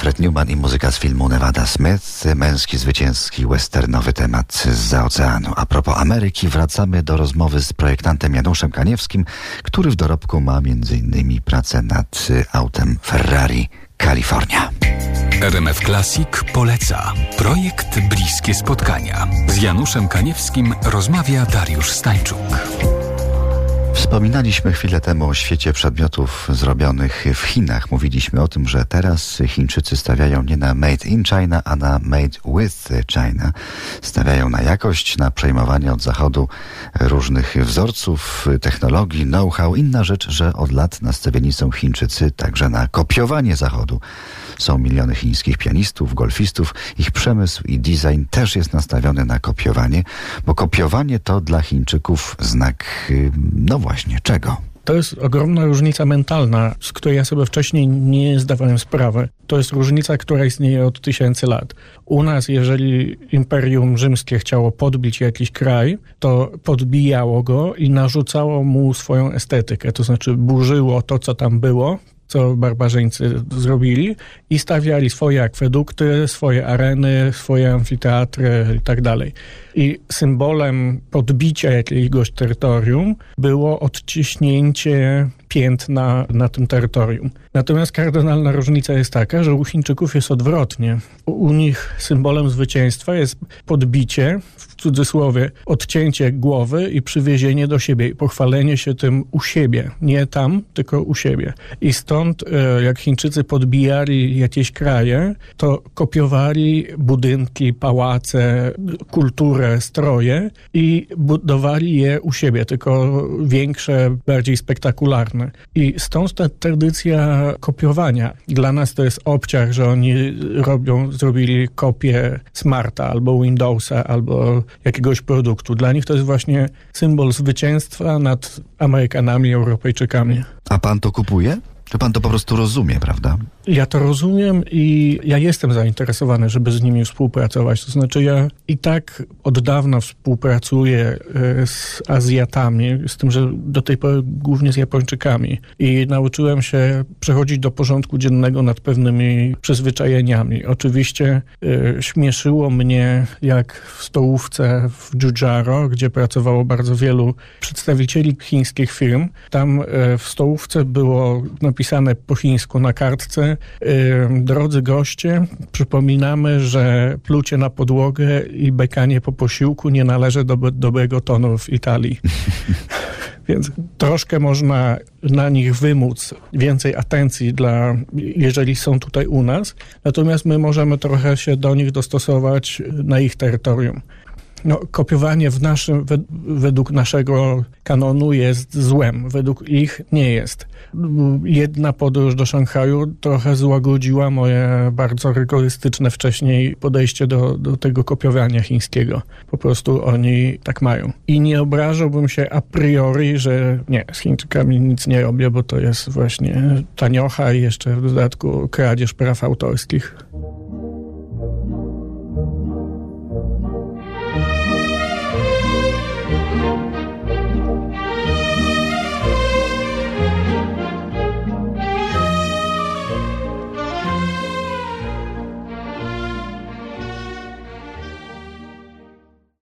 Fred Newman i muzyka z filmu Nevada Smith, męski zwycięski westernowy temat z oceanu. A propos Ameryki, wracamy do rozmowy z projektantem Januszem Kaniewskim, który w dorobku ma m.in. pracę nad autem Ferrari California. RMF Classic poleca. Projekt Bliskie Spotkania. Z Januszem Kaniewskim rozmawia Dariusz Stańczuk. Wspominaliśmy chwilę temu o świecie przedmiotów zrobionych w Chinach. Mówiliśmy o tym, że teraz Chińczycy stawiają nie na made in China, a na made with China. Stawiają na jakość, na przejmowanie od zachodu różnych wzorców, technologii, know-how. Inna rzecz, że od lat nastawieni są Chińczycy także na kopiowanie zachodu. Są miliony chińskich pianistów, golfistów. Ich przemysł i design też jest nastawiony na kopiowanie, bo kopiowanie to dla Chińczyków znak, no właśnie, czego? To jest ogromna różnica mentalna, z której ja sobie wcześniej nie zdawałem sprawy. To jest różnica, która istnieje od tysięcy lat. U nas, jeżeli Imperium Rzymskie chciało podbić jakiś kraj, to podbijało go i narzucało mu swoją estetykę. To znaczy burzyło to, co tam było, co barbarzyńcy zrobili i stawiali swoje akwedukty, swoje areny, swoje amfiteatry i tak dalej. I symbolem podbicia jakiegoś terytorium było odciśnięcie piętna na tym terytorium. Natomiast kardynalna różnica jest taka, że u Chińczyków jest odwrotnie. U nich symbolem zwycięstwa jest podbicie, w cudzysłowie, odcięcie głowy i przywiezienie do siebie i pochwalenie się tym u siebie. Nie tam, tylko u siebie. I stąd, e, jak Chińczycy podbijali jakieś kraje, to kopiowali budynki, pałace, kulturę, stroje i budowali je u siebie, tylko większe, bardziej spektakularne. I stąd ta tradycja kopiowania. Dla nas to jest obciach, że oni robią, zrobili kopię Smarta albo Windowsa albo jakiegoś produktu. Dla nich to jest właśnie symbol zwycięstwa nad Amerykanami, Europejczykami. A pan to kupuje? Czy pan to po prostu rozumie, prawda? Ja to rozumiem i ja jestem zainteresowany, żeby z nimi współpracować. To znaczy, ja i tak od dawna współpracuję e, z Azjatami, z tym, że do tej pory głównie z Japończykami. I nauczyłem się przechodzić do porządku dziennego nad pewnymi przyzwyczajeniami. Oczywiście y, śmieszyło mnie, jak w stołówce w Jujaro, gdzie pracowało bardzo wielu przedstawicieli chińskich firm, tam y, w stołówce było napisane po chińsku na kartce. Drodzy goście, przypominamy, że plucie na podłogę i bekanie po posiłku nie należy do dobrego tonu w Italii. Więc troszkę można na nich wymóc więcej atencji, dla, jeżeli są tutaj u nas, natomiast my możemy trochę się do nich dostosować na ich terytorium no, kopiowanie w naszym, według naszego kanonu jest złem, według ich nie jest. Jedna podróż do Szanghaju trochę złagodziła moje bardzo rygorystyczne wcześniej podejście do, do tego kopiowania chińskiego. Po prostu oni tak mają. I nie obrażałbym się a priori, że nie, z Chińczykami nic nie robię, bo to jest właśnie taniocha i jeszcze w dodatku kradzież praw autorskich.